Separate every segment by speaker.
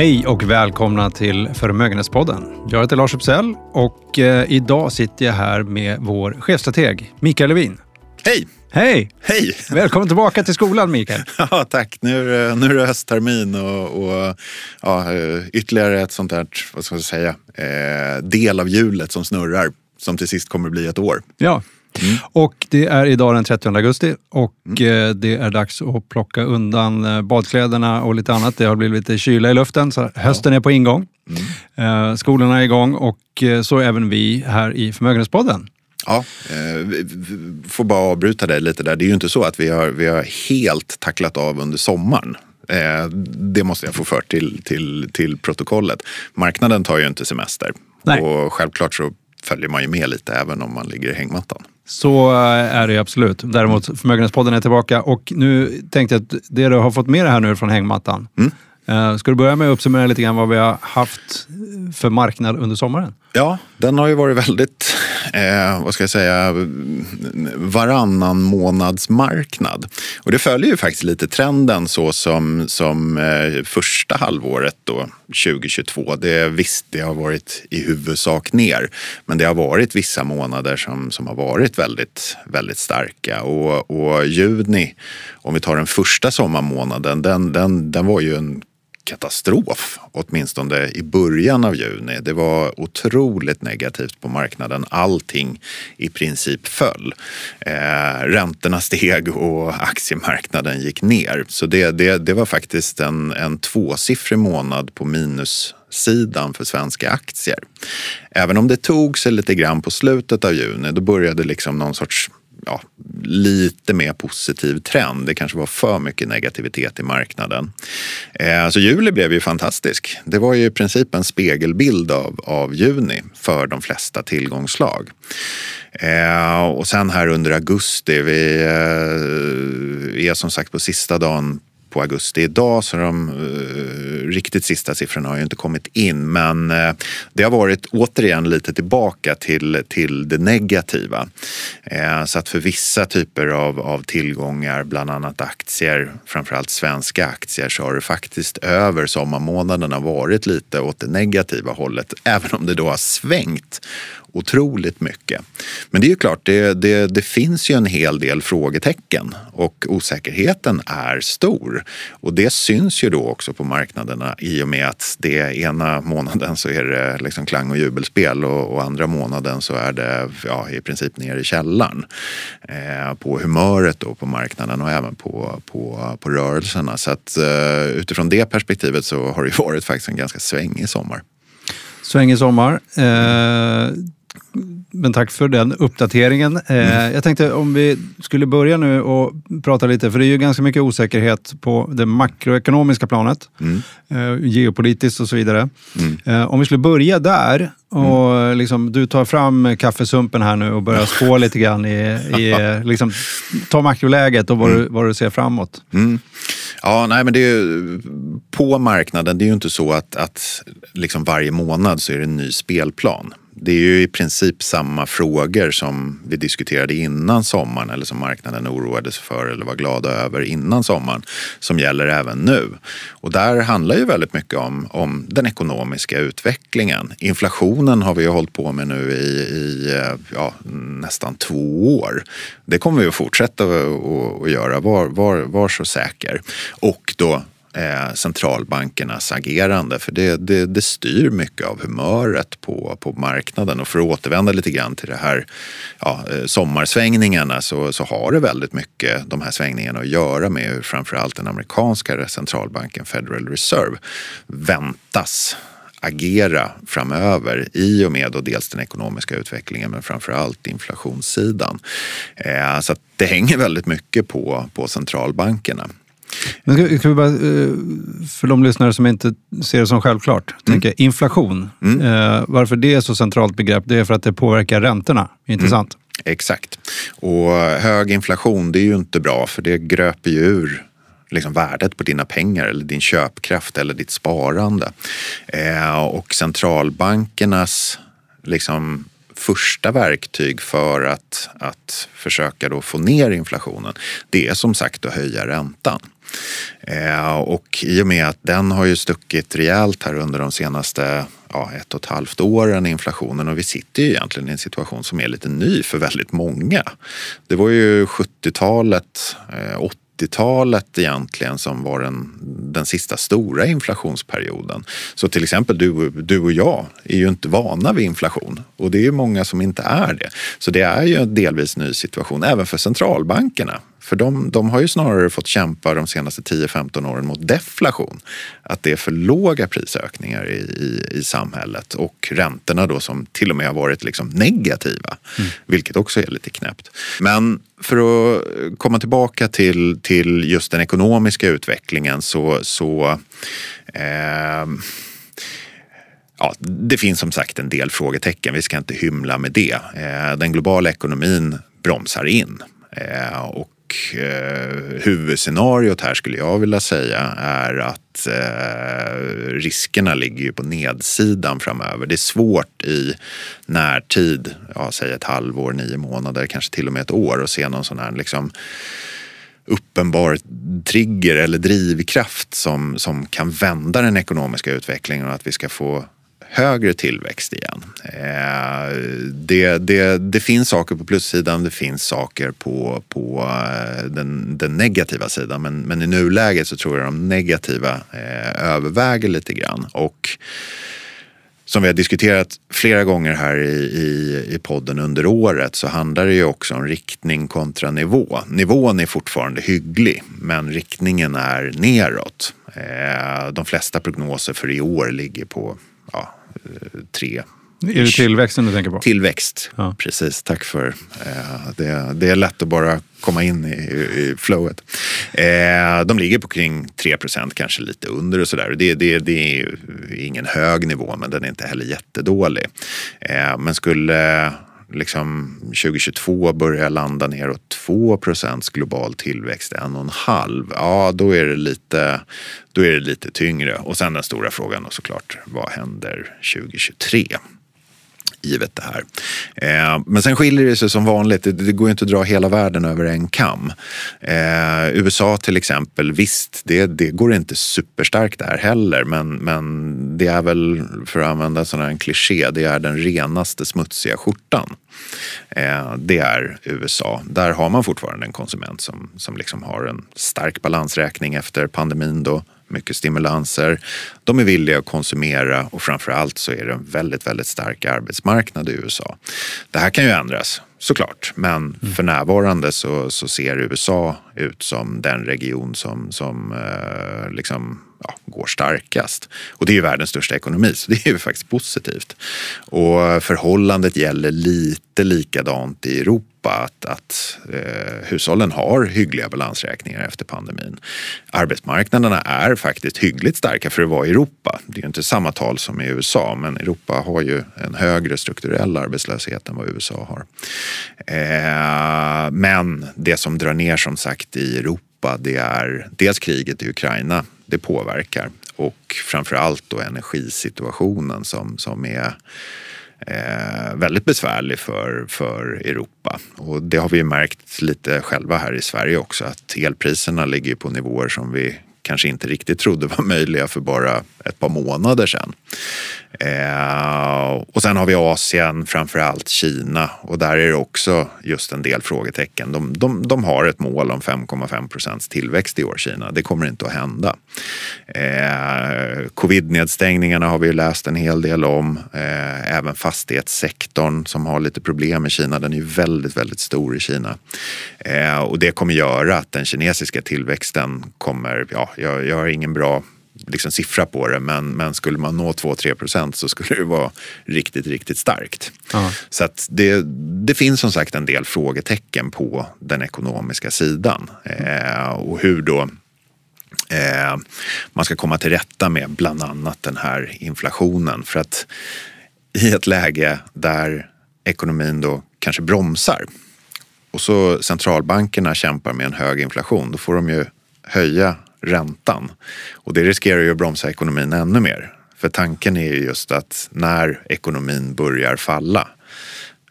Speaker 1: Hej och välkomna till Förmögenhetspodden. Jag heter Lars Uppsell och eh, idag sitter jag här med vår chefstrateg Mikael Levin.
Speaker 2: Hej!
Speaker 1: Hej!
Speaker 2: Hej!
Speaker 1: Välkommen tillbaka till skolan Mikael.
Speaker 2: Ja, tack. Nu, är det- nu är det hösttermin och, och ja, eh, ytterligare ett sånt där, vad ska jag säga, eh, del av hjulet som snurrar som till sist kommer bli ett år.
Speaker 1: Ja. Och det är idag den 30 augusti och eh, det är dags att plocka undan eh, badkläderna och lite annat. Det har blivit lite kyla i luften så hösten är på ingång. Eh, Skolorna är igång och så även vi här i Förmögenhetspodden.
Speaker 2: Ja, får bara avbryta dig lite där. Det är ju inte så att vi har, vi har helt tacklat av under sommaren. Det måste jag få för till, till, till protokollet. Marknaden tar ju inte semester.
Speaker 1: Nej.
Speaker 2: Och självklart så följer man ju med lite även om man ligger i hängmattan.
Speaker 1: Så eh, är det absolut. Däremot Förmögenhetspodden är tillbaka och nu tänkte jag att det du har fått med dig här nu från hängmattan. Eh, Ska du börja med att uppsummera lite grann vad vi har haft för marknad under sommaren?
Speaker 2: Ja, den har ju varit väldigt, eh, vad ska jag säga, varannan månadsmarknad. Och det följer ju faktiskt lite trenden så som, som eh, första halvåret då, 2022. Det, visst, det har varit i huvudsak ner, men det har varit vissa månader som, som har varit väldigt, väldigt starka. Och, och juni, om vi tar den första sommarmånaden, den, den, den var ju en katastrof, åtminstone i början av juni. Det var otroligt negativt på marknaden. Allting i princip föll. Eh, räntorna steg och aktiemarknaden gick ner. Så det, det, det var faktiskt en, en tvåsiffrig månad på minussidan för svenska aktier. Även om det tog sig lite grann på slutet av juni, då började liksom någon sorts ja, lite mer positiv trend. Det kanske var för mycket negativitet i marknaden. Eh, så juli blev ju fantastisk. Det var ju i princip en spegelbild av, av juni för de flesta tillgångsslag. Eh, och sen här under augusti, vi eh, är som sagt på sista dagen på augusti idag så de eh, riktigt sista siffrorna har ju inte kommit in men eh, det har varit återigen lite tillbaka till, till det negativa. Eh, så att för vissa typer av, av tillgångar, bland annat aktier, framförallt svenska aktier, så har det faktiskt över sommarmånaderna varit lite åt det negativa hållet, även om det då har svängt otroligt mycket. Men det är ju klart, det, det, det finns ju en hel del frågetecken och osäkerheten är stor. Och det syns ju då också på marknaderna i och med att det ena månaden så är det liksom klang och jubelspel och, och andra månaden så är det ja, i princip ner i källaren eh, på humöret då på marknaden och även på, på, på rörelserna. Så att eh, utifrån det perspektivet så har det ju varit faktiskt en ganska svängig sommar.
Speaker 1: Svängig sommar. Eh, men tack för den uppdateringen. Eh, Jag tänkte om vi skulle börja nu och prata lite, för det är ju ganska mycket osäkerhet på det makroekonomiska planet, eh, geopolitiskt och så vidare. Eh, Om vi skulle börja där och liksom, du tar fram kaffesumpen här nu och börjar spå lite grann i, i eh, liksom, ta makroläget och vad, du, vad du ser framåt.
Speaker 2: Mm. Ja, nej, men det är på marknaden, det är ju inte så att, att liksom varje månad så är det en ny spelplan. Det är ju i princip samma frågor som vi diskuterade innan sommaren eller som marknaden oroade sig för eller var glada över innan sommaren som gäller även nu. Och där handlar ju väldigt mycket om, om den ekonomiska utvecklingen. Inflationen har vi ju hållit på med nu i, i eh, ja, nästan två år. Det kommer vi att fortsätta att- att göra, var, var, var så säker. Och då eh, centralbankernas agerande. För det, det, det styr mycket av humöret på, på marknaden. Och för att återvända lite grann till det här ja, eh, sommarsvängningarna så, så har det väldigt mycket de här svängningarna att göra med hur framförallt den amerikanska centralbanken Federal Reserve väntas agera framöver i och med då dels den ekonomiska utvecklingen men framförallt inflationssidan. Eh, så att det hänger väldigt mycket på, på centralbankerna.
Speaker 1: Men ska, ska vi bara, eh, för de lyssnare som inte ser det som självklart, tänker inflation. Eh, varför det är så centralt begrepp, det är för att det påverkar räntorna. Intressant.
Speaker 2: Exakt. Och hög inflation det är ju inte bra för det gröper ju ur liksom värdet på dina pengar eller din köpkraft eller ditt sparande. Eh, och centralbankernas liksom första verktyg för att, att försöka då få ner inflationen det är som sagt att höja räntan. Eh, och i och med att den har ju stuckit rejält här under de senaste ja, ett och ett halvt åren, inflationen, och vi sitter ju egentligen i en situation som är lite ny för väldigt många. Det var ju 70-talet, 80-talet eh, egentligen som var den, den sista stora inflationsperioden. Så till exempel du, du och jag är ju inte vana vid inflation och det är ju många som inte är det. Så det är ju en delvis ny situation även för centralbankerna. För de, de har ju snarare fått kämpa de senaste 10-15 åren mot deflation. Att det är för låga prisökningar i, i, i samhället och räntorna då som till och med har varit liksom negativa. Mm. Vilket också är lite knäppt. Men för att komma tillbaka till, till just den ekonomiska utvecklingen så, så eh, Ja, det finns som sagt en del frågetecken, vi ska inte hymla med det. Eh, den globala ekonomin bromsar in. Eh, och eh, huvudscenariot här skulle jag vilja säga är att eh, riskerna ligger ju på nedsidan framöver. Det är svårt i närtid, ja, säg ett halvår, nio månader, kanske till och med ett år att se någon sån här liksom uppenbar trigger eller drivkraft som, som kan vända den ekonomiska utvecklingen och att vi ska få högre tillväxt igen. Eh, det, det, det finns saker på plussidan, det finns saker på, på eh, den, den negativa sidan. Men, men i nuläget så tror jag de negativa eh, överväger lite grann. Och som vi har diskuterat flera gånger här i, i, i podden under året så handlar det ju också om riktning kontra nivå. Nivån är fortfarande hygglig men riktningen är neråt. De flesta prognoser för i år ligger på ja, tre
Speaker 1: är det tillväxten du tänker på?
Speaker 2: Tillväxt, ja. precis. Tack för eh, det. Det är lätt att bara komma in i, i flowet. Eh, de ligger på kring 3 procent, kanske lite under och sådär. Det, det, det är ingen hög nivå, men den är inte heller jättedålig. Eh, men skulle liksom 2022 börjar landa neråt 2% global tillväxt, en och en halv, ja då är det lite, då är det lite tyngre. Och sen den stora frågan och såklart, vad händer 2023? givet det här. Eh, men sen skiljer det sig som vanligt. Det, det går inte att dra hela världen över en kam. Eh, USA till exempel, visst, det, det går inte superstarkt där heller. Men, men det är väl, för att använda sån en kliché, det är den renaste smutsiga skjortan. Eh, det är USA. Där har man fortfarande en konsument som, som liksom har en stark balansräkning efter pandemin då mycket stimulanser. De är villiga att konsumera och framförallt så är det en väldigt, väldigt stark arbetsmarknad i USA. Det här kan ju ändras såklart, men mm. för närvarande så, så ser USA ut som den region som, som eh, liksom ja, går starkast. Och det är ju världens största ekonomi, så det är ju faktiskt positivt. Och förhållandet gäller lite likadant i Europa. Att, att eh, hushållen har hyggliga balansräkningar efter pandemin. Arbetsmarknaderna är faktiskt hyggligt starka för att vara i Europa. Det är ju inte samma tal som i USA, men Europa har ju en högre strukturell arbetslöshet än vad USA har. Eh, men det som drar ner som sagt i Europa, det är dels kriget i Ukraina det påverkar. Och framförallt då energisituationen som, som är eh, väldigt besvärlig för, för Europa. Och det har vi märkt lite själva här i Sverige också att elpriserna ligger på nivåer som vi kanske inte riktigt trodde var möjliga för bara ett par månader sedan. Eh, och sen har vi Asien, framförallt Kina och där är det också just en del frågetecken. De, de, de har ett mål om 5,5 procents tillväxt i år, Kina. Det kommer inte att hända. Eh, Covid-nedstängningarna har vi läst en hel del om. Eh, även fastighetssektorn som har lite problem i Kina. Den är ju väldigt, väldigt stor i Kina. Eh, och det kommer göra att den kinesiska tillväxten kommer, ja, jag, jag har ingen bra liksom siffra på det men, men skulle man nå 2-3 procent så skulle det vara riktigt, riktigt starkt. Aha. Så att det, det finns som sagt en del frågetecken på den ekonomiska sidan eh, och hur då eh, man ska komma till rätta med bland annat den här inflationen. För att i ett läge där ekonomin då kanske bromsar och så centralbankerna kämpar med en hög inflation, då får de ju höja räntan. Och det riskerar ju att bromsa ekonomin ännu mer. För tanken är ju just att när ekonomin börjar falla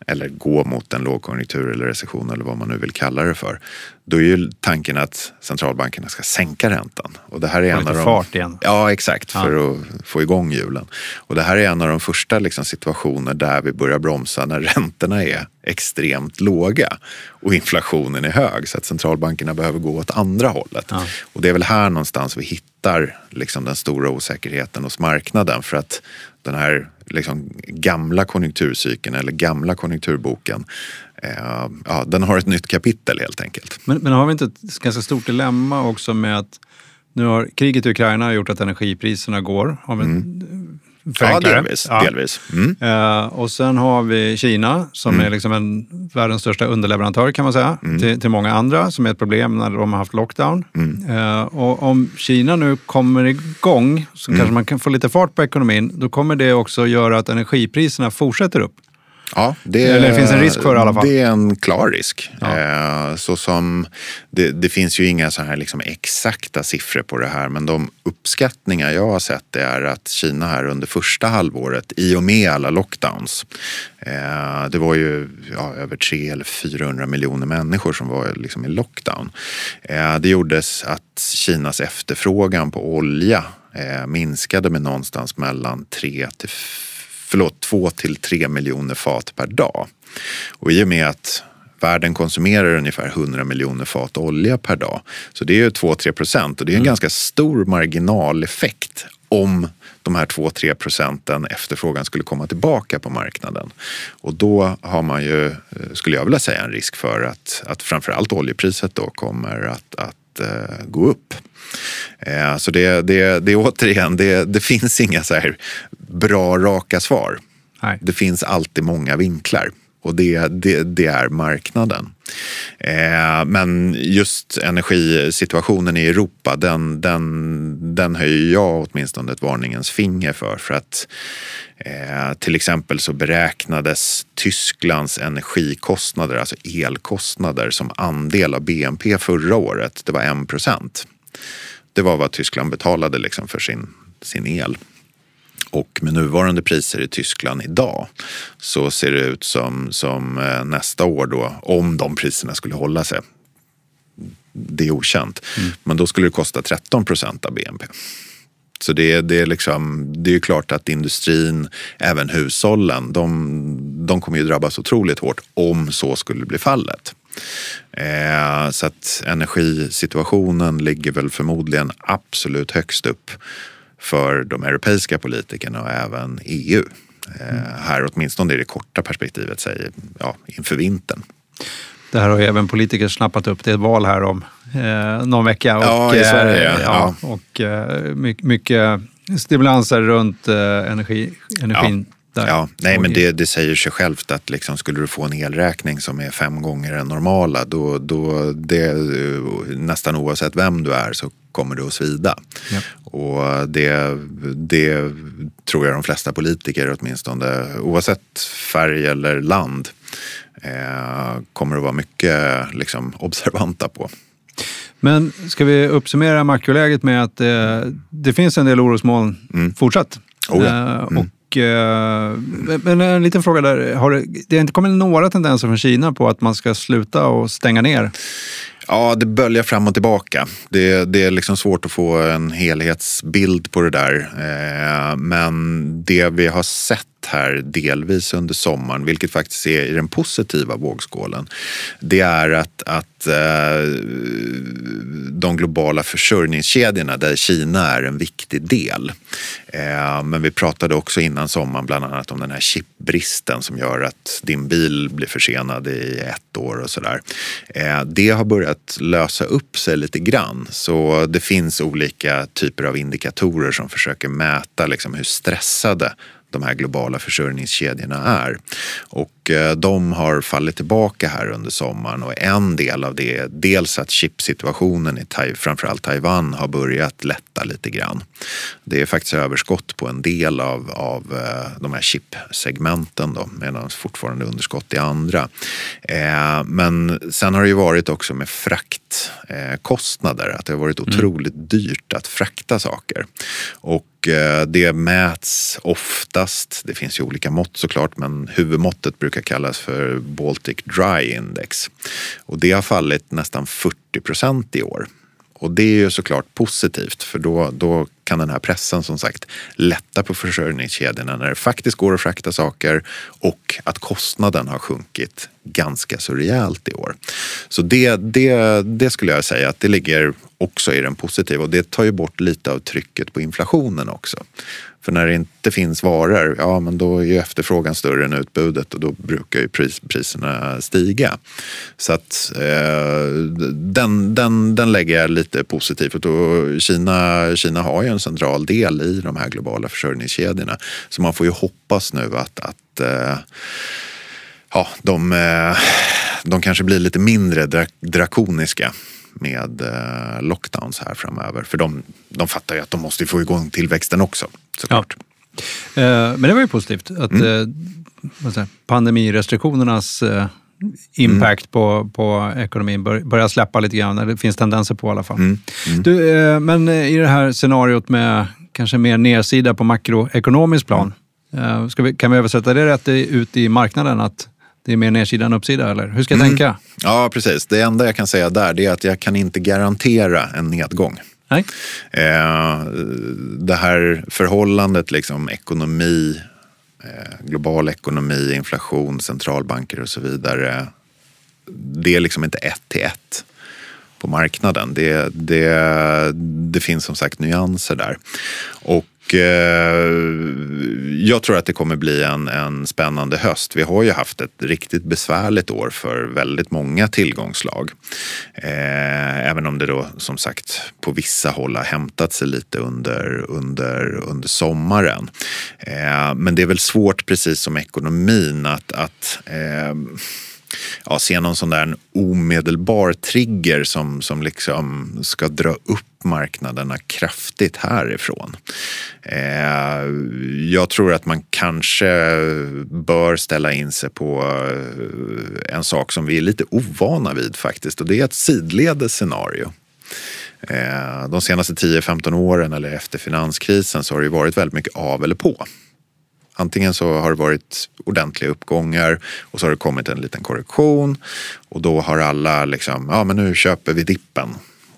Speaker 2: eller gå mot en lågkonjunktur eller recession eller vad man nu vill kalla det för, då är ju tanken att centralbankerna ska sänka räntan. Och det här är en
Speaker 1: lite
Speaker 2: av de,
Speaker 1: fart igen.
Speaker 2: Ja, exakt,
Speaker 1: Ja.
Speaker 2: för att få igång hjulen. Och det här är en av de första liksom, situationer där vi börjar bromsa när räntorna är extremt låga och inflationen är hög så att centralbankerna behöver gå åt andra hållet.
Speaker 1: Ja.
Speaker 2: Och det är väl här någonstans vi hittar liksom, den stora osäkerheten hos marknaden för att den här liksom, gamla konjunkturcykeln eller gamla konjunkturboken eh, ja, den har ett nytt kapitel helt enkelt.
Speaker 1: Men, men har vi inte ett ganska stort dilemma också med att nu har kriget i Ukraina gjort att energipriserna går? Har vi
Speaker 2: Ja,
Speaker 1: förenklar det?
Speaker 2: delvis.
Speaker 1: Ja.
Speaker 2: delvis. Mm.
Speaker 1: Eh, och sen har vi Kina som är liksom en världens största underleverantör kan man säga till, till många andra som är ett problem när de har haft lockdown. Eh, och om Kina nu kommer igång så kanske man kan få lite fart på ekonomin. Då kommer det också göra att energipriserna fortsätter upp.
Speaker 2: Ja, det,
Speaker 1: Eller det finns en risk för det i alla fall.
Speaker 2: Det är en klar risk.
Speaker 1: Ja.
Speaker 2: Eh, så som, det, det finns ju inga så här liksom exakta siffror på det här men de uppskattningar jag har sett är att Kina här under första halvåret i och med alla lockdowns eh, det var ju ja, över 300 eller 400 miljoner människor som var liksom i lockdown. Eh, det gjordes att Kinas efterfrågan på olja minskade med någonstans mellan 3 till förlåt, 2 till 3 miljoner fat per dag. Och i och med att världen konsumerar ungefär 100 miljoner fat olja per dag. Så det är ju 2-3 procent och det är en ganska stor marginaleffekt om de här 2-3 procenten efterfrågan skulle komma tillbaka på marknaden. Och då har man ju, eh, skulle jag vilja säga, en risk för att, att framförallt oljepriset då kommer att, att eh, gå upp. Eh, så det, det, det är återigen, det, det finns inga så här bra raka svar.
Speaker 1: Nej.
Speaker 2: Det finns alltid många vinklar och det, det, det är marknaden. Eh, men just energisituationen i Europa, den, den, den höjer jag åtminstone ett varningens finger för. För att eh, till exempel så beräknades Tysklands energikostnader, alltså elkostnader, som andel av BNP förra året. Det var 1 procent. Det var vad Tyskland betalade liksom för sin, sin el. Och med nuvarande priser i Tyskland idag så ser det ut som, som eh, nästa år då, om de priserna skulle hålla sig. Det är okänt. Men då skulle det kosta 13 procent av BNP. Så det, det, är liksom, det är ju klart att industrin, även hushållen, de, de kommer ju drabbas otroligt hårt om så skulle bli fallet. Eh, så att energisituationen ligger väl förmodligen absolut högst upp för de europeiska politikerna och även EU. Eh, här åtminstone i det korta perspektivet, säger, ja, inför vintern.
Speaker 1: Det här har ju även politiker snappat upp. Det är ett val här om eh, någon vecka. Och,
Speaker 2: Ja, i Sverige,
Speaker 1: eh,
Speaker 2: ja.
Speaker 1: Och eh, mycket, mycket stimulanser runt eh, energi, energin. Där.
Speaker 2: Ja, nej men det, det säger sig självt att liksom, skulle du få en elräkning som är fem gånger den normala då, då det, nästan oavsett vem du är så kommer det att svida.
Speaker 1: Ja.
Speaker 2: Och det, det tror jag de flesta politiker åtminstone oavsett färg eller land eh, kommer att vara mycket liksom, observanta på.
Speaker 1: Men ska vi uppsummera makroläget med att eh, det finns en del orosmoln fortsatt?
Speaker 2: Oh ja.
Speaker 1: Eh, och, eh, men en liten fråga där. Har det, det har inte kommit några tendenser från Kina på att man ska sluta och stänga ner?
Speaker 2: Ja, det böljar fram och tillbaka. Det, det är liksom svårt att få en helhetsbild på det där. Eh, men det vi har sett här delvis under sommaren, vilket faktiskt är i den positiva vågskålen, det är att, att eh, de globala försörjningskedjorna där Kina är en viktig del. Eh, men vi pratade också innan sommaren bland annat om den här chipbristen som gör att din bil blir försenad i ett år och sådär. Eh, det har börjat lösa upp sig lite grann så det finns olika typer av indikatorer som försöker mäta liksom hur stressade de här globala försörjningskedjorna är. Och de har fallit tillbaka här under sommaren och en del av det är dels att chipsituationen i Tai- framförallt Taiwan har börjat lätta lite grann. Det är faktiskt överskott på en del av, av eh, de här chipsegmenten då, medan fortfarande underskott i andra. Eh, Men sen har det ju varit också med fraktkostnader, att det har varit otroligt dyrt att frakta saker. Och eh, det mäts oftast, det finns ju olika mått såklart, men huvudmåttet brukar brukar kallas för Baltic Dry Index. Och det har fallit nästan 40 procent i år. Och det är ju såklart positivt för då, då kan den här pressen som sagt lätta på försörjningskedjorna när det faktiskt går att frakta saker och att kostnaden har sjunkit ganska så rejält i år. Så det, det, det skulle jag säga att det ligger också i den positiva och det tar ju bort lite av trycket på inflationen också. För när det inte finns varor, ja men då är ju efterfrågan större än utbudet och då brukar ju pris, priserna stiga. Så att eh, den, den, den lägger jag lite positivt och Kina, Kina har ju en central del i de här globala försörjningskedjorna. Så man får ju hoppas nu att, att eh, ja, de, eh, de kanske blir lite mindre drakoniska med eh, lockdowns här framöver. För de, de fattar ju att de måste få igång tillväxten också såklart.
Speaker 1: Ja. Eh, men det var ju positivt att mm. eh, pandemirestriktionernas eh, impact mm. på, på ekonomin bör, börjar släppa lite grann. Det finns tendenser på i alla fall. Mm. Mm. Du, men i det här scenariot med kanske mer nedsida på makroekonomisk plan. Eh, vi, kan vi översätta det rätt ut i marknaden? att det är mer nedsida än uppsida, eller hur ska jag mm. tänka?
Speaker 2: Ja, precis. Det enda jag kan säga där är att jag kan inte garantera en nedgång.
Speaker 1: Nej.
Speaker 2: Eh, det här förhållandet liksom ekonomi, eh, global ekonomi, inflation, centralbanker och så vidare. Det är liksom inte ett till ett på marknaden. Det, det, det finns som sagt nyanser där. Och eh, jag tror att det kommer bli en, en spännande höst. Vi har ju haft ett riktigt besvärligt år för väldigt många tillgångslag. Eh, även om det då som sagt på vissa håll har hämtat sig lite under, under, under sommaren. Eh, men det är väl svårt, precis som ekonomin, att, att eh, ja, se någon sån där omedelbar trigger som, som liksom ska dra upp marknaderna kraftigt härifrån. Eh, jag tror att man kanske bör ställa in sig på eh, en sak som vi är lite ovana vid faktiskt och det är ett sidledes scenario. Eh, de senaste 10-15 åren eller efter finanskrisen så har det varit väldigt mycket av eller på. Antingen så har det varit ordentliga uppgångar och så har det kommit en liten korrektion och då har alla liksom, ja men nu köper vi dippen.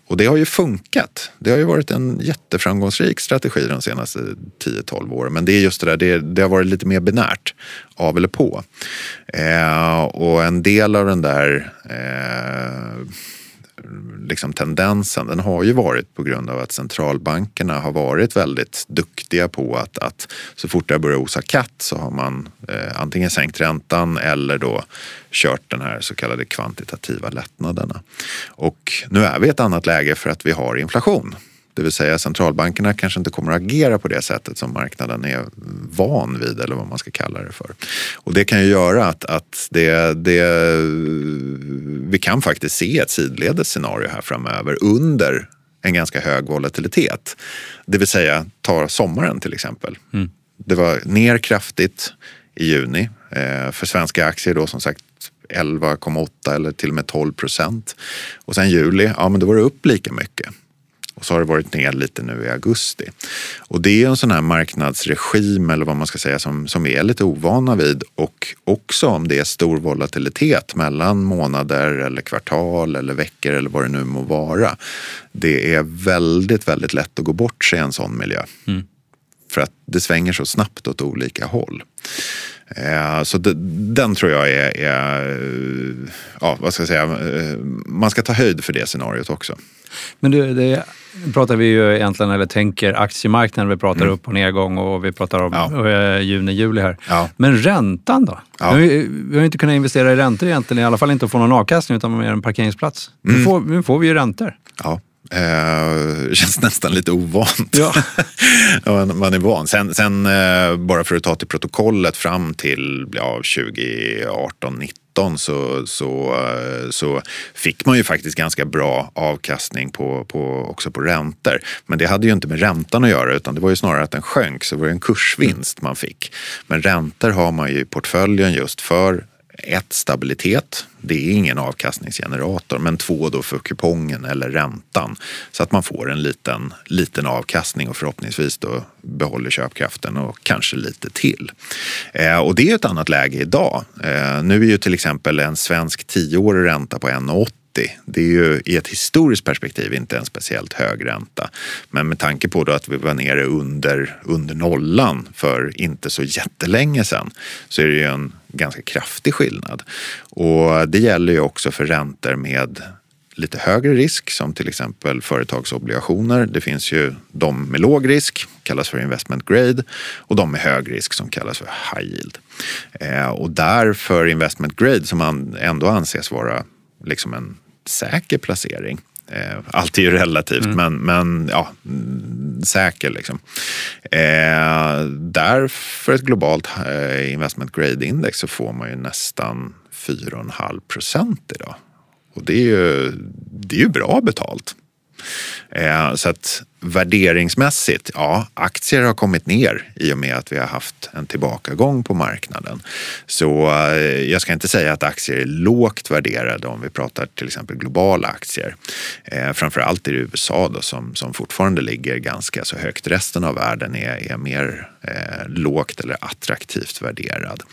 Speaker 2: Och det har ju funkat. Det har ju varit en jätteframgångsrik strategi de senaste 10-12 åren. Men det är just det där, det, det, har varit lite mer binärt, av eller på. Eh, och en del av den där eh, liksom tendensen den har ju varit på grund av att centralbankerna har varit väldigt duktiga på att, att så fort det börjar osa katt så har man eh, antingen sänkt räntan eller då kört den här så kallade kvantitativa lättnaderna. Och nu är vi i ett annat läge för att vi har inflation. Det vill säga centralbankerna kanske inte kommer att agera på det sättet som marknaden är van vid eller vad man ska kalla det för. Och det kan ju göra att, att det, det, vi kan faktiskt se ett sidledes scenario här framöver under en ganska hög volatilitet. Det vill säga, ta sommaren till exempel. Mm. Det var ner kraftigt i juni. Eh, för svenska aktier då som sagt 11,8 eller till och med 12 procent. Och sen juli, ja men då var det upp lika mycket. Och så har det varit ner lite nu i augusti. Och det är en sån här marknadsregim eller vad man ska säga som, som vi är lite ovana vid. Och också om det är stor volatilitet mellan månader eller kvartal eller veckor eller vad det nu må vara. Det är väldigt, väldigt lätt att gå bort sig i en sån miljö. Mm. För att det svänger så snabbt åt olika håll. Eh, så den tror jag är, är, ja vad ska jag säga, eh, man ska ta höjd för det scenariot också.
Speaker 1: Men du, det pratar vi ju egentligen, eller tänker aktiemarknaden, vi pratar mm. upp och nedgång och vi pratar om ja. Eh, juni, juli här. Ja. Men räntan då? Ja. Vi, vi har inte kunnat investera i räntor egentligen, i alla fall inte att få någon avkastning utan mer en parkeringsplats. Mm. Nu, får, nu får vi ju räntor.
Speaker 2: Ja. Eh, känns nästan lite ovant. Ja. man är van. Sen, sen eh, bara för att ta till protokollet fram till ja, 2018, 19 så, så, eh, så fick man ju faktiskt ganska bra avkastning på, på, också på räntor. Men det hade ju inte med räntan att göra utan det var ju snarare att den sjönk så det var en kursvinst man fick. Men räntor har man ju i portföljen just för ett, stabilitet. Det är ingen avkastningsgenerator. Men två, då för kupongen eller räntan. Så att man får en liten, liten avkastning och förhoppningsvis då behåller köpkraften och kanske lite till. Eh, och det är ett annat läge idag. Eh, nu är ju till exempel en svensk tioårig ränta på 1,80 det är ju i ett historiskt perspektiv inte en speciellt hög ränta. Men med tanke på att vi var nere under, under nollan för inte så jättelänge sedan så är det ju en ganska kraftig skillnad. Och det gäller ju också för räntor med lite högre risk som till exempel företagsobligationer. Det finns ju de med låg risk, kallas för investment grade och de med hög risk som kallas för high yield. Eh, och där för investment grade som man ändå anses vara liksom en säker placering. Eh, allt är ju relativt, mm. men, men ja, säker. Liksom. Eh, där för ett globalt eh, investment grade-index så får man ju nästan 4,5 procent idag. Och det är ju, det är ju bra betalt. Eh, så att värderingsmässigt, ja, aktier har kommit ner i och med att vi har haft en tillbakagång på marknaden. Så eh, jag ska inte säga att aktier är lågt värderade om vi pratar till exempel globala aktier. Eh, framförallt i USA då, som, som fortfarande ligger ganska så högt. Resten av världen är, är mer eh, lågt eller attraktivt värderad.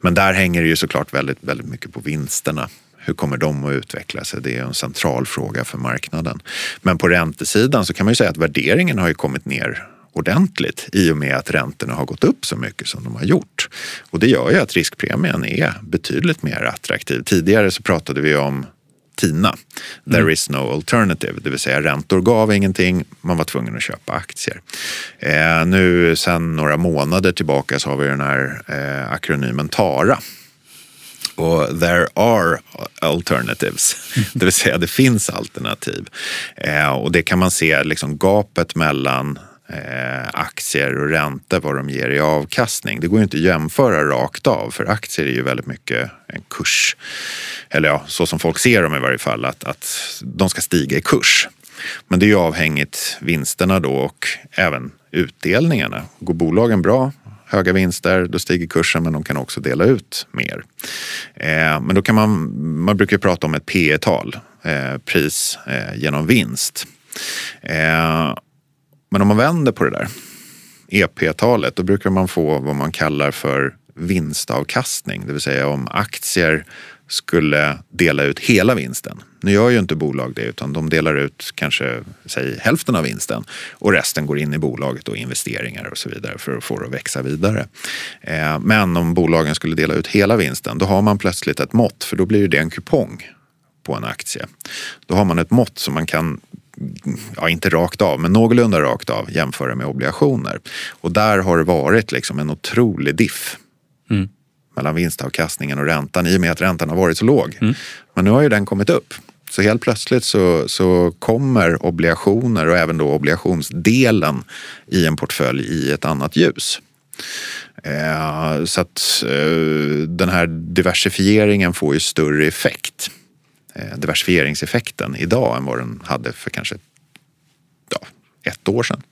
Speaker 2: Men där hänger det ju såklart väldigt, väldigt mycket på vinsterna hur kommer de att utveckla sig? Det är en central fråga för marknaden. Men på räntesidan så kan man ju säga att värderingen har ju kommit ner ordentligt i och med att räntorna har gått upp så mycket som de har gjort. Och det gör ju att riskpremien är betydligt mer attraktiv. Tidigare så pratade vi om TINA, there mm. is no alternative, det vill säga räntor gav ingenting, man var tvungen att köpa aktier. Eh, nu sen några månader tillbaka så har vi den här eh, akronymen TARA och there are alternatives. Det vill säga det finns alternativ. Eh, och det kan man se liksom gapet mellan eh, aktier och räntor, vad de ger i avkastning. Det går ju inte att jämföra rakt av för aktier är ju väldigt mycket en kurs. Eller ja, så som folk ser dem i varje fall, att, att de ska stiga i kurs. Men det är ju avhängigt vinsterna då och även utdelningarna. Går bolagen bra, höga vinster, då stiger kursen men de kan också dela ut mer. Eh, men då kan man, man brukar prata om ett P tal eh, pris eh, genom vinst. Eh, men om man vänder på det där EP-talet, då brukar man få vad man kallar för vinstavkastning. Det vill säga om aktier skulle dela ut hela vinsten. Nu gör ju inte bolag det utan de delar ut kanske säg, hälften av vinsten och resten går in i bolaget och investeringar och så vidare för att få det att växa vidare. Eh, men om bolagen skulle dela ut hela vinsten då har man plötsligt ett mått för då blir det en kupong på en aktie. Då har man ett mått som man kan ja, inte rakt av, men någorlunda rakt av jämföra med obligationer. Och där har det varit liksom en otrolig diff. Mm mellan vinstavkastningen och räntan i och med att räntan har varit så låg. Mm. Men nu har ju den kommit upp. Så helt plötsligt så, så kommer obligationer och även då obligationsdelen i en portfölj i ett annat ljus. Eh, så att eh, den här diversifieringen får ju större effekt. Eh, diversifieringseffekten idag än vad den hade för kanske ja, ett år sedan.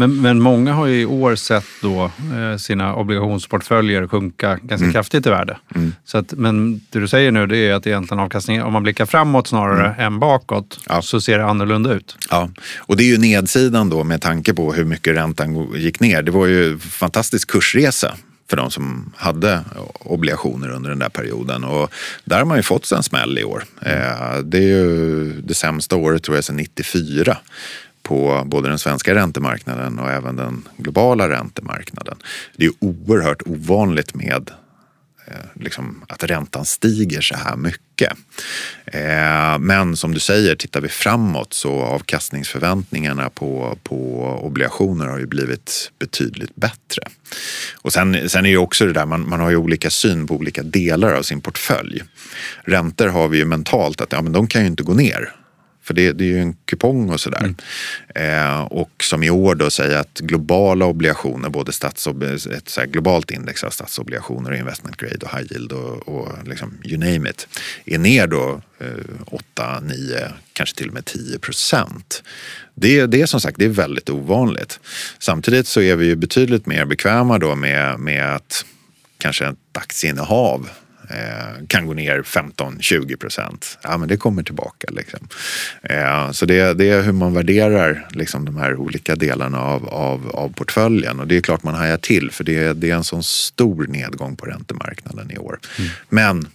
Speaker 1: Men, men många har ju i år sett då eh, sina obligationsportföljer sjunka ganska mm. kraftigt i värde. Mm. Så att, men det du säger nu det är att egentligen avkastningen, om man blickar framåt snarare mm. än bakåt, ja. så ser det annorlunda ut.
Speaker 2: Ja, och det är ju nedsidan då med tanke på hur mycket räntan gick ner. Det var ju fantastisk kursresa för de som hade obligationer under den där perioden. Och där har man ju fått sig en smäll i år. Eh, det är ju det sämsta året tror jag sedan 94 på både den svenska räntemarknaden och även den globala räntemarknaden. Det är oerhört ovanligt med eh, Liksom att räntan stiger så här mycket. Eh, men som du säger, tittar vi framåt så avkastningsförväntningarna på, på obligationer har ju blivit betydligt bättre. Och sen, sen är ju också det där, man, man har ju olika syn på olika delar av sin portfölj. Räntor har vi ju mentalt att ja, men de kan ju inte gå ner. För det, det är ju en kupong och sådär. Mm. Eh, och som i år då säger att globala obligationer, både statsob ett så globalt index av statsobligationer, investment grade och high yield och, och liksom you name it, är ner då eh, 8, 9, kanske till och med 10 procent. Det, det är som sagt det är väldigt ovanligt. Samtidigt så är vi ju betydligt mer bekväma då med, med att kanske ett aktieinnehav eh, kan gå ner 15-20 procent. Ja, men det kommer tillbaka. Liksom. Eh, så det, det, är hur man värderar liksom, de här olika delarna av, av, av portföljen. Och det är klart man hajar till för det, det är en sån stor nedgång på räntemarknaden i år. Mm. Men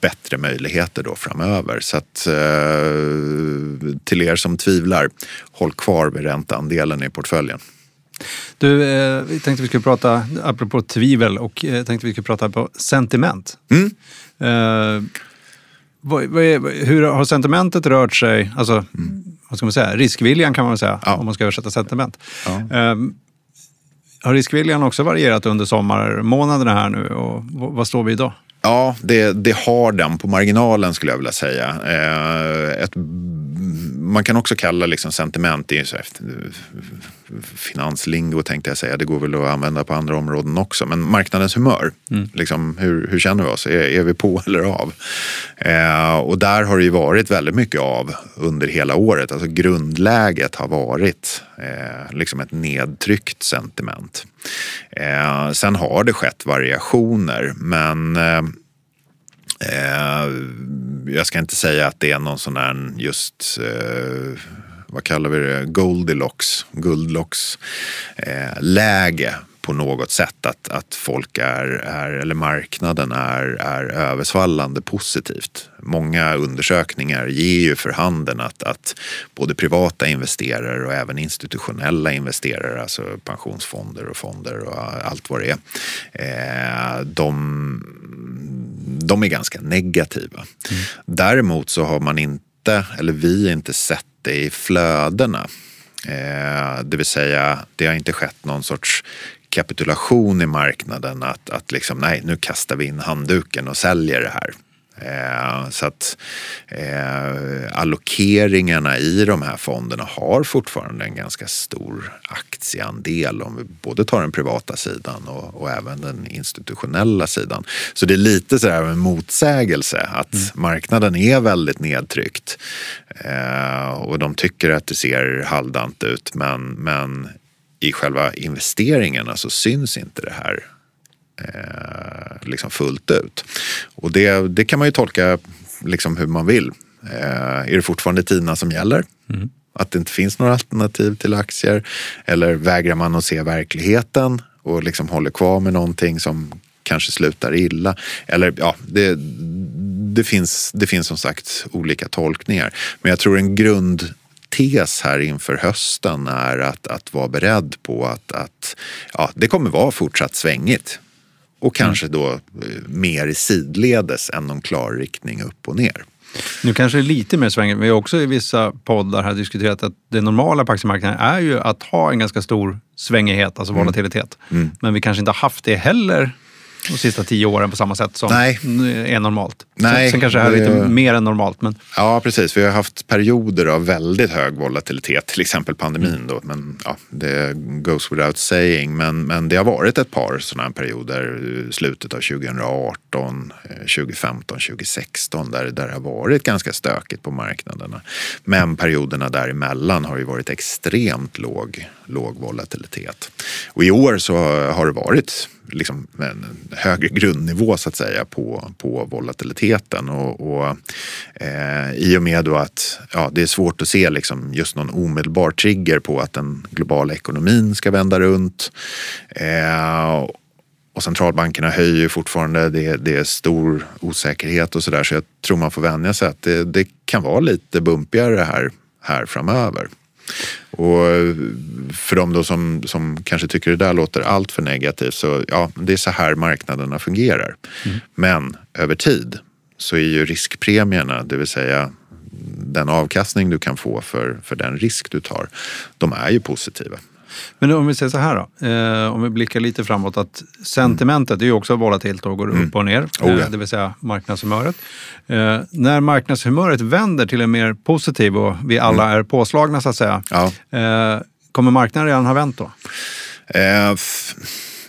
Speaker 2: bättre möjligheter då framöver. Så att, eh, till er som tvivlar, håll kvar vid ränteandelen i portföljen.
Speaker 1: Du, eh, vi tänkte vi skulle prata, apropå tvivel, och eh, tänkte vi skulle prata på sentiment. Mm. Eh, vad, vad är, hur har sentimentet rört sig? Alltså, mm. vad ska man säga? Riskviljan kan man säga, ja. om man ska översätta sentiment. Ja. Eh, har riskviljan också varierat under sommarmånaderna här nu och vad står vi idag?
Speaker 2: Ja, det, det har den på marginalen skulle jag vilja säga. Eh, ett, man kan också kalla liksom sentiment, det är så efter, finanslingo tänkte jag säga, det går väl att använda på andra områden också. Men marknadens humör, mm. liksom, hur, hur känner vi oss? Är, är vi på eller av? Eh, och där har det ju varit väldigt mycket av under hela året. Alltså grundläget har varit eh, liksom ett nedtryckt sentiment. Eh, sen har det skett variationer men eh, eh jag ska inte säga att det är någon sån där just eh, vad kallar vi det, Goldilocks, guldlocks eh, läge på något sätt. Att, att folk är, är, eller marknaden är, är översvallande positivt. Många undersökningar ger ju för handen att, att både privata investerare och även institutionella investerare, alltså pensionsfonder och fonder och allt vad det är, eh, de, de är ganska negativa. Mm. Däremot så har man inte, eller vi inte sett det i flödena. Eh, det vill säga, det har inte skett någon sorts kapitulation i marknaden att, att liksom, nej, nu kastar vi in handduken och säljer det här. Eh, så att eh, allokeringarna i de här fonderna har fortfarande en ganska stor aktieandel om vi både tar den privata sidan och, och även den institutionella sidan. Så det är lite sådär en motsägelse att mm. marknaden är väldigt nedtryckt eh, och de tycker att det ser halvdant ut men, men i själva investeringarna så syns inte det här eh, liksom fullt ut. Och det, det kan man ju tolka liksom hur man vill. Eh, är det fortfarande TINA som gäller? Mm. Att det inte finns några alternativ till aktier? Eller vägrar man att se verkligheten och liksom håller kvar med någonting som kanske slutar illa? Eller ja, det, det, finns, det finns som sagt olika tolkningar. Men jag tror en grund tes här inför hösten är att, att vara beredd på att, att ja, det kommer vara fortsatt svängigt. Och kanske då eh, mer sidledes än någon klar riktning upp och ner.
Speaker 1: Nu kanske det är lite mer svängigt. Vi har också i vissa poddar här diskuterat att det normala på aktiemarknaden är ju att ha en ganska stor svängighet, alltså volatilitet. Mm. Mm. Men vi kanske inte har haft det heller de sista tio åren på samma sätt som Nej. är normalt. Nej, sen, kanske det här är lite mer än normalt. Men...
Speaker 2: Ja, precis. Vi har haft perioder av väldigt hög volatilitet, till exempel pandemin. Då. Men, ja, det goes without saying. Men, men det har varit ett par sådana perioder, slutet av 2018, 2015, 2016, där, där det har varit ganska stökigt på marknaderna. Men perioderna däremellan har ju varit extremt låg, låg volatilitet. Och i år så har det varit liksom en högre grundnivå så att säga på, på volatiliteten. Och, och eh, I och med då att ja, det är svårt att se liksom just någon omedelbar trigger på att den globala ekonomin ska vända runt. Eh, och centralbankerna höjer fortfarande, det, det är stor osäkerhet och sådär så jag tror man får vänja sig att det, det kan vara lite bumpigare här, här framöver. Och för de då som, som kanske tycker det där låter allt för negativt så ja, det är så här marknaderna fungerar. Mm. Men över tid så är ju riskpremierna, det vill säga den avkastning du kan få för, för den risk du tar, de är ju positiva.
Speaker 1: Men om vi säger så här då, eh, om vi blickar lite framåt att sentimentet är ju också volatilt och går mm. upp och ner, oh, ja. Eh, det vill säga marknadshumöret. Eh, när marknadshumöret vänder till en mer positiv och vi alla mm. är påslagna så att säga, ja. eh, kommer marknaden redan ha vänt då?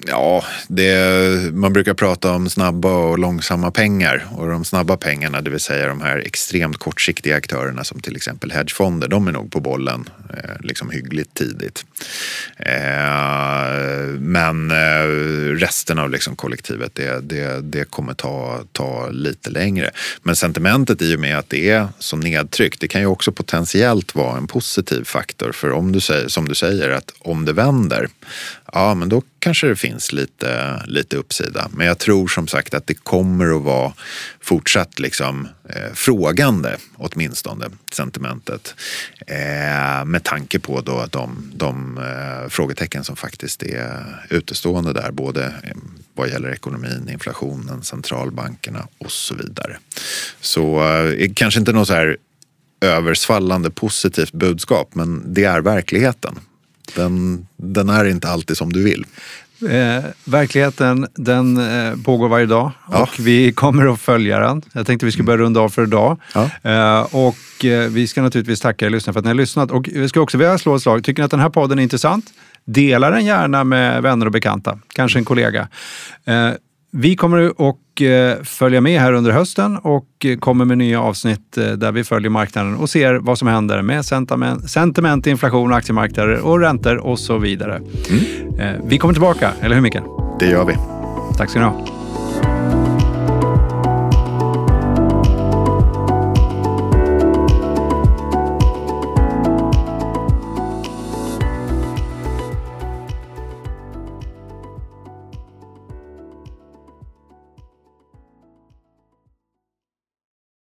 Speaker 2: Ja, det, man brukar prata om snabba och långsamma pengar. Och de snabba pengarna, det vill säga de här extremt kortsiktiga aktörerna som till exempel hedgefonder, de är nog på bollen eh, liksom hyggligt tidigt. Eh, men eh, resten av liksom kollektivet, det, det, det kommer ta, ta lite längre. Men sentimentet i och med att det är så nedtryckt, det kan ju också potentiellt vara en positiv faktor. För om du säger, som du säger, att om det vänder, ja men då kanske det finns lite, lite uppsida. Men jag tror som sagt att det kommer att vara fortsatt liksom, eh, frågande, åtminstone, sentimentet. Eh, med tanke på då att de, de eh, frågetecken som faktiskt är utestående där, både eh, vad gäller ekonomin, inflationen, centralbankerna och så vidare. Så eh, kanske inte något så här översvallande positivt budskap, men det är verkligheten. Den, den är inte alltid som du vill.
Speaker 1: Eh, verkligheten den eh, pågår varje dag
Speaker 2: Ja.
Speaker 1: och vi kommer att följa den. Jag tänkte vi skulle börja runda av för idag.
Speaker 2: Ja.
Speaker 1: Eh, och eh, vi ska naturligtvis tacka er lyssnare för att ni har lyssnat. Och vi ska också vilja slå ett slag. Tycker ni att den här podden är intressant? Dela den gärna med vänner och bekanta, kanske en kollega. Vi kommer att eh, följa med här under hösten och eh, kommer med nya avsnitt eh, där vi följer marknaden och ser vad som händer med sentiment, sentiment inflation, aktiemarknader och räntor och så vidare. Eh, Vi kommer tillbaka, eller hur Mikael?
Speaker 2: Det gör vi.
Speaker 1: Tack ska ni ha.